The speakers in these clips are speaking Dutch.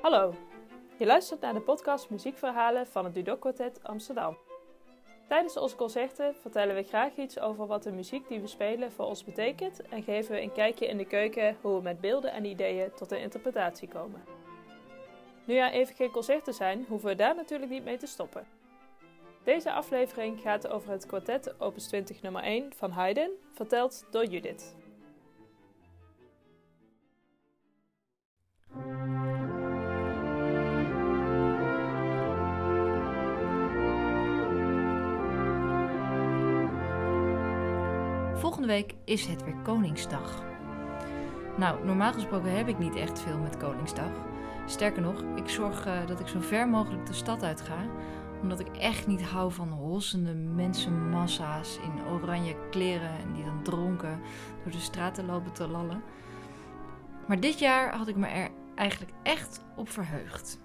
Hallo, je luistert naar de podcast Muziekverhalen van het Dudok Quartet Amsterdam. Tijdens onze concerten vertellen we graag iets over wat de muziek die we spelen voor ons betekent en geven we een kijkje in de keuken hoe we met beelden en ideeën tot een interpretatie komen. Nu er even geen concerten zijn, hoeven we daar natuurlijk niet mee te stoppen. Deze aflevering gaat over het kwartet Opus 20 nummer 1 van Haydn, verteld door Judith. Volgende week is het weer Koningsdag. Nou, normaal gesproken heb ik niet echt veel met Koningsdag. Sterker nog, ik zorg uh, dat ik zo ver mogelijk de stad uit ga, omdat ik echt niet hou van hossende mensenmassa's in oranje kleren en die dan dronken door de straten lopen te lallen. Maar dit jaar had ik me er eigenlijk echt op verheugd.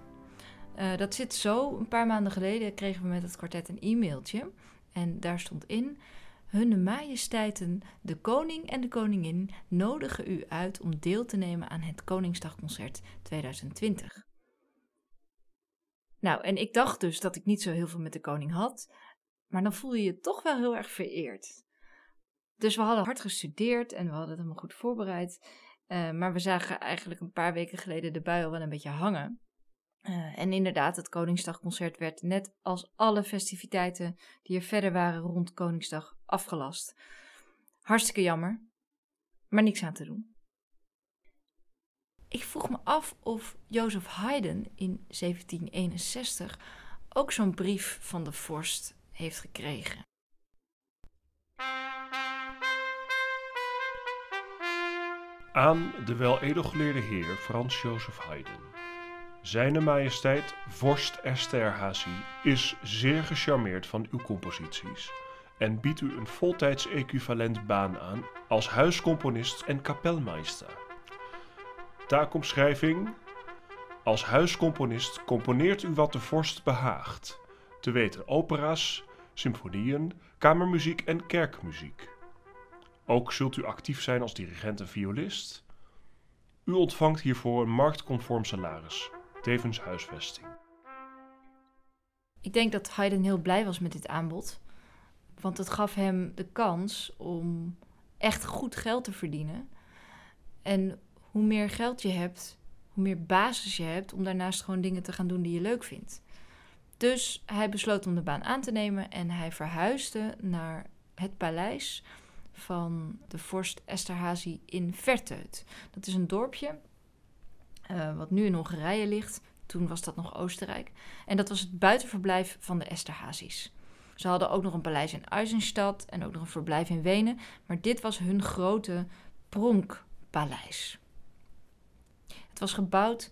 Uh, dat zit zo. Een paar maanden geleden kregen we met het kwartet een e-mailtje. En daar stond in: Hunne majesteiten, de koning en de koningin nodigen u uit om deel te nemen aan het Koningsdagconcert 2020. Nou, en ik dacht dus dat ik niet zo heel veel met de koning had, maar dan voel je je toch wel heel erg vereerd. Dus we hadden hard gestudeerd en we hadden het helemaal goed voorbereid. Uh, maar we zagen eigenlijk een paar weken geleden de bui al wel een beetje hangen. Uh, en inderdaad, het Koningsdagconcert werd net als alle festiviteiten die er verder waren rond Koningsdag afgelast. Hartstikke jammer, maar niks aan te doen. Ik vroeg me af of Jozef Haydn in 1761 ook zo'n brief van de vorst heeft gekregen. Aan de weledelgeleerde heer Frans Jozef Haydn. Zijne majesteit vorst Esterhazy is zeer gecharmeerd van uw composities en biedt u een voltijds equivalent baan aan als huiscomponist en kapelmeester. Taakomschrijving Als huiscomponist componeert u wat de vorst behaagt, te weten opera's, symfonieën, kamermuziek en kerkmuziek. Ook zult u actief zijn als dirigent en violist. U ontvangt hiervoor een marktconform salaris, tevens huisvesting. Ik denk dat Haydn heel blij was met dit aanbod, want het gaf hem de kans om echt goed geld te verdienen. En hoe meer geld je hebt, hoe meer basis je hebt om daarnaast gewoon dingen te gaan doen die je leuk vindt. Dus hij besloot om de baan aan te nemen en hij verhuisde naar het paleis van de vorst Esterhazy in Verteut. Dat is een dorpje uh, wat nu in Hongarije ligt. Toen was dat nog Oostenrijk. En dat was het buitenverblijf van de Esterhazys. Ze hadden ook nog een paleis in Eisenstadt en ook nog een verblijf in Wenen. Maar dit was hun grote pronkpaleis. Het was gebouwd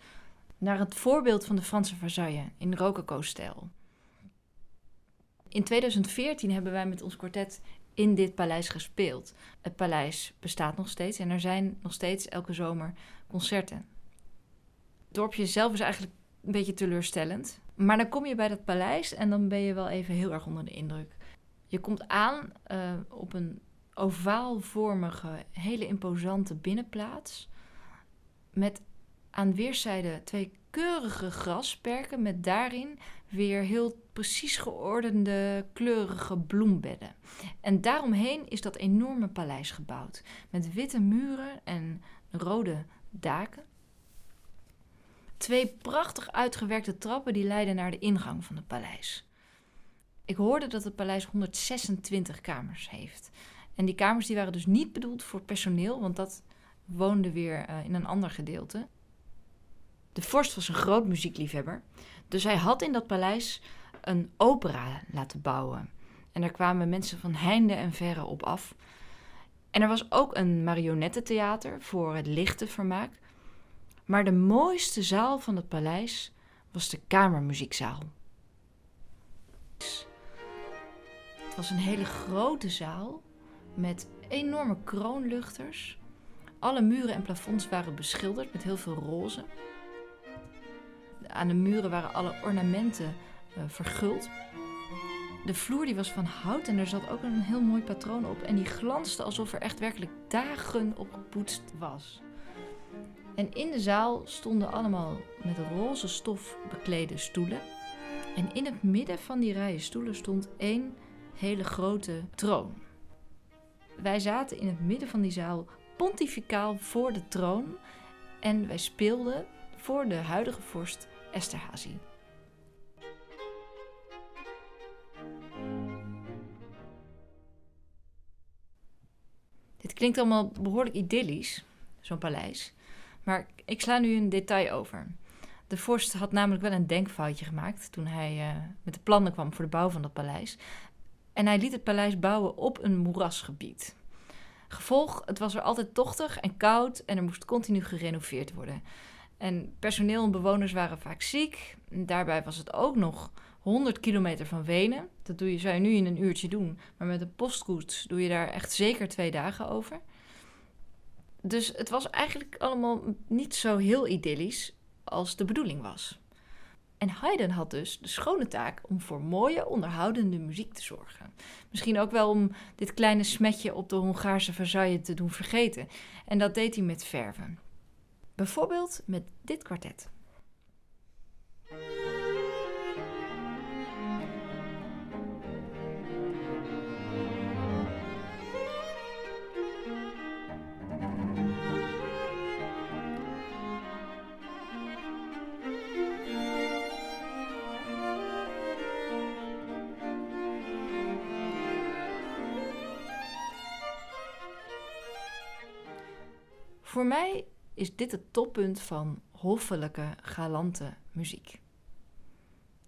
naar het voorbeeld van de Franse Versailles in rococo-stijl. In 2014 hebben wij met ons kwartet in dit paleis gespeeld. Het paleis bestaat nog steeds en er zijn nog steeds elke zomer concerten. Het dorpje zelf is eigenlijk een beetje teleurstellend. Maar dan kom je bij dat paleis en dan ben je wel even heel erg onder de indruk. Je komt aan uh, op een ovaalvormige, hele imposante binnenplaats. Met aan weerszijden twee keurige grasperken met daarin weer heel precies geordende kleurige bloembedden. En daaromheen is dat enorme paleis gebouwd met witte muren en rode daken. Twee prachtig uitgewerkte trappen die leiden naar de ingang van het paleis. Ik hoorde dat het paleis 126 kamers heeft. En die kamers die waren dus niet bedoeld voor personeel, want dat woonde weer uh, in een ander gedeelte. De vorst was een groot muziekliefhebber, dus hij had in dat paleis een opera laten bouwen. En daar kwamen mensen van heinde en verre op af. En er was ook een marionettentheater voor het lichte vermaak. Maar de mooiste zaal van het paleis was de kamermuziekzaal. Het was een hele grote zaal met enorme kroonluchters. Alle muren en plafonds waren beschilderd met heel veel roze. Aan de muren waren alle ornamenten uh, verguld. De vloer die was van hout en er zat ook een heel mooi patroon op. En die glanste alsof er echt werkelijk dagen op gepoetst was. En in de zaal stonden allemaal met roze stof beklede stoelen. En in het midden van die rijen stoelen stond één hele grote troon. Wij zaten in het midden van die zaal pontificaal voor de troon en wij speelden voor de huidige vorst Esterhazy. Dit klinkt allemaal behoorlijk idyllisch, zo'n paleis. Maar ik sla nu een detail over. De vorst had namelijk wel een denkfoutje gemaakt toen hij uh, met de plannen kwam voor de bouw van dat paleis. En hij liet het paleis bouwen op een moerasgebied. Gevolg, het was er altijd tochtig en koud en er moest continu gerenoveerd worden. En personeel en bewoners waren vaak ziek. daarbij was het ook nog 100 kilometer van Wenen. Dat doe je, zou je nu in een uurtje doen. Maar met een postkoets doe je daar echt zeker twee dagen over. Dus het was eigenlijk allemaal niet zo heel idyllisch als de bedoeling was. En Haydn had dus de schone taak om voor mooie, onderhoudende muziek te zorgen. Misschien ook wel om dit kleine smetje op de Hongaarse Versailles te doen vergeten. En dat deed hij met verven. Bijvoorbeeld met dit kwartet. Voor mij is dit het toppunt van hoffelijke, galante muziek.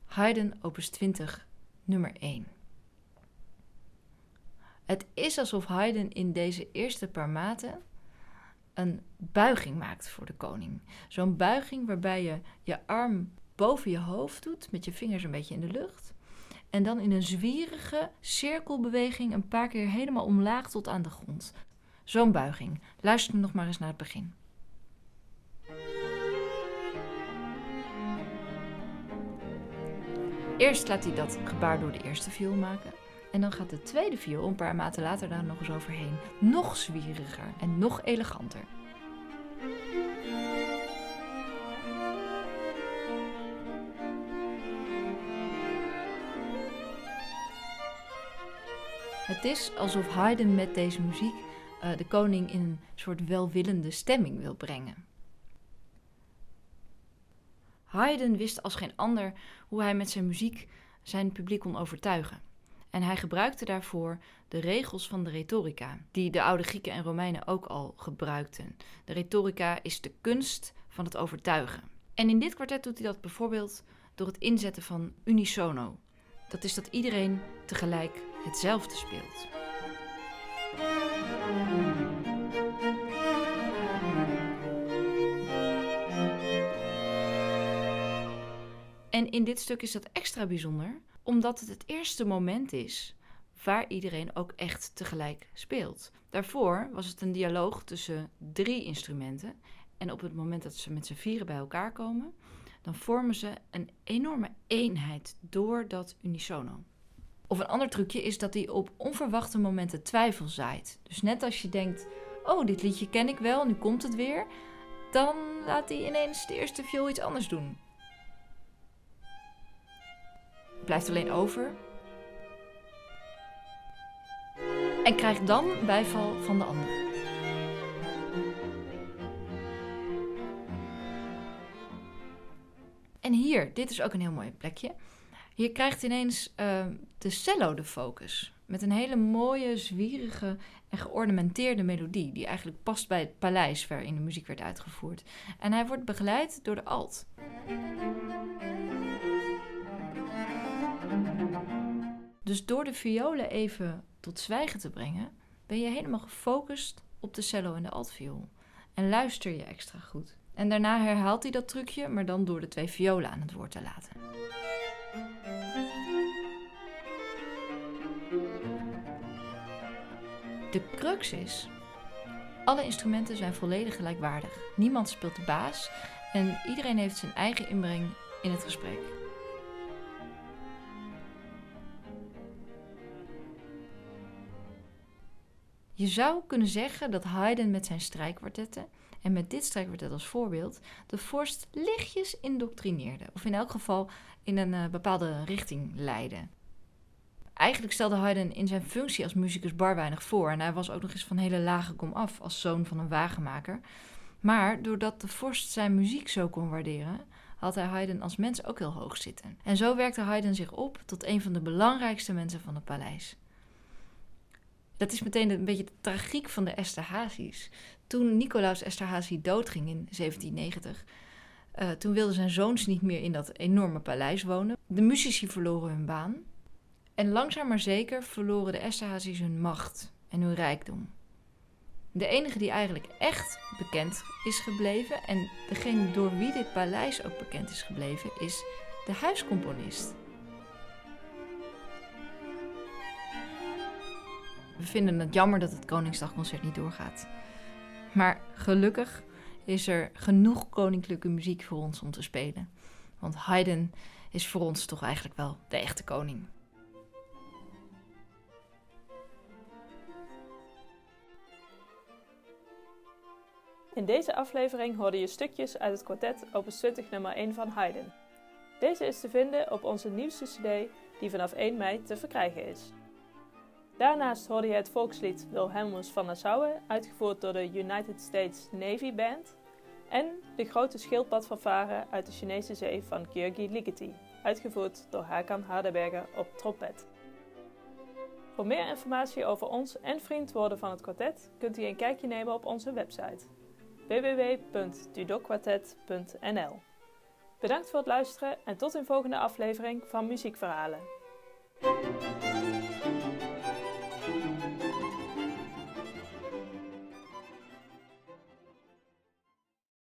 Haydn, opus 20, nummer 1. Het is alsof Haydn in deze eerste paar maten een buiging maakt voor de koning. Zo'n buiging waarbij je je arm boven je hoofd doet, met je vingers een beetje in de lucht. En dan in een zwierige cirkelbeweging een paar keer helemaal omlaag tot aan de grond. Zo'n buiging. Luister nog maar eens naar het begin. Eerst laat hij dat gebaar door de eerste viool maken. En dan gaat de tweede viool een paar maten later daar nog eens overheen. Nog zwieriger en nog eleganter. Het is alsof Haydn met deze muziek uh, de koning in een soort welwillende stemming wil brengen. Haydn wist als geen ander hoe hij met zijn muziek zijn publiek kon overtuigen. En hij gebruikte daarvoor de regels van de retorica, die de oude Grieken en Romeinen ook al gebruikten. De retorica is de kunst van het overtuigen. En in dit kwartet doet hij dat bijvoorbeeld door het inzetten van unisono. Dat is dat iedereen tegelijk hetzelfde speelt. En in dit stuk is dat extra bijzonder, omdat het het eerste moment is waar iedereen ook echt tegelijk speelt. Daarvoor was het een dialoog tussen drie instrumenten. En op het moment dat ze met z'n vieren bij elkaar komen, dan vormen ze een enorme eenheid door dat unisono. Of een ander trucje is dat hij op onverwachte momenten twijfel zaait. Dus net als je denkt: oh, dit liedje ken ik wel, nu komt het weer. Dan laat hij ineens de eerste viool iets anders doen. Blijft alleen over. En krijgt dan bijval van de ander. En hier, dit is ook een heel mooi plekje. Hier krijgt ineens uh, de cello de focus. Met een hele mooie, zwierige en geornamenteerde melodie. Die eigenlijk past bij het paleis waarin de muziek werd uitgevoerd. En hij wordt begeleid door de alt. Dus door de violen even tot zwijgen te brengen, ben je helemaal gefocust op de cello en de altviool. En luister je extra goed. En daarna herhaalt hij dat trucje, maar dan door de twee violen aan het woord te laten. De crux is: alle instrumenten zijn volledig gelijkwaardig. Niemand speelt de baas en iedereen heeft zijn eigen inbreng in het gesprek. Je zou kunnen zeggen dat Haydn met zijn strijkkwartetten en met dit strijkkwartet als voorbeeld de vorst lichtjes indoctrineerde, of in elk geval in een uh, bepaalde richting leidde. Eigenlijk stelde Haydn in zijn functie als muzikus bar weinig voor en hij was ook nog eens van hele lage kom af als zoon van een wagenmaker. Maar doordat de vorst zijn muziek zo kon waarderen, had hij Haydn als mens ook heel hoog zitten. En zo werkte Haydn zich op tot een van de belangrijkste mensen van het paleis. Dat is meteen een beetje de tragiek van de Esterhazys. Toen Nicolaus Esterhazy doodging in 1790, uh, eh, toen wilden zijn zoons niet meer in dat enorme paleis wonen. De muzici verloren hun baan. En langzaam maar zeker verloren de Esterhazys hun macht en hun rijkdom. De enige die eigenlijk echt bekend is gebleven en degene door wie dit paleis ook bekend is gebleven, is de huiscomponist. We vinden het jammer dat het Koningsdagconcert niet doorgaat. Maar gelukkig is er genoeg koninklijke muziek voor ons om te spelen. Want Haydn is voor ons toch eigenlijk wel de echte koning. In deze aflevering hoorde je stukjes uit het kwartet opus 20 nummer 1 van Haydn. Deze is te vinden op onze nieuwste cd die vanaf 1 mei te verkrijgen is. Daarnaast hoorde je het volkslied Wilhelmus van Nassau, uitgevoerd door de United States Navy Band, en de grote schildpadfanfare uit de Chinese zee van Georgi Ligeti, uitgevoerd door Hakan Hardenberger op trompet. Voor meer informatie over ons en vriend worden van het kwartet kunt u een kijkje nemen op onze website www.dudokwartet.nl. Bedankt voor het luisteren en tot een volgende aflevering van Muziekverhalen.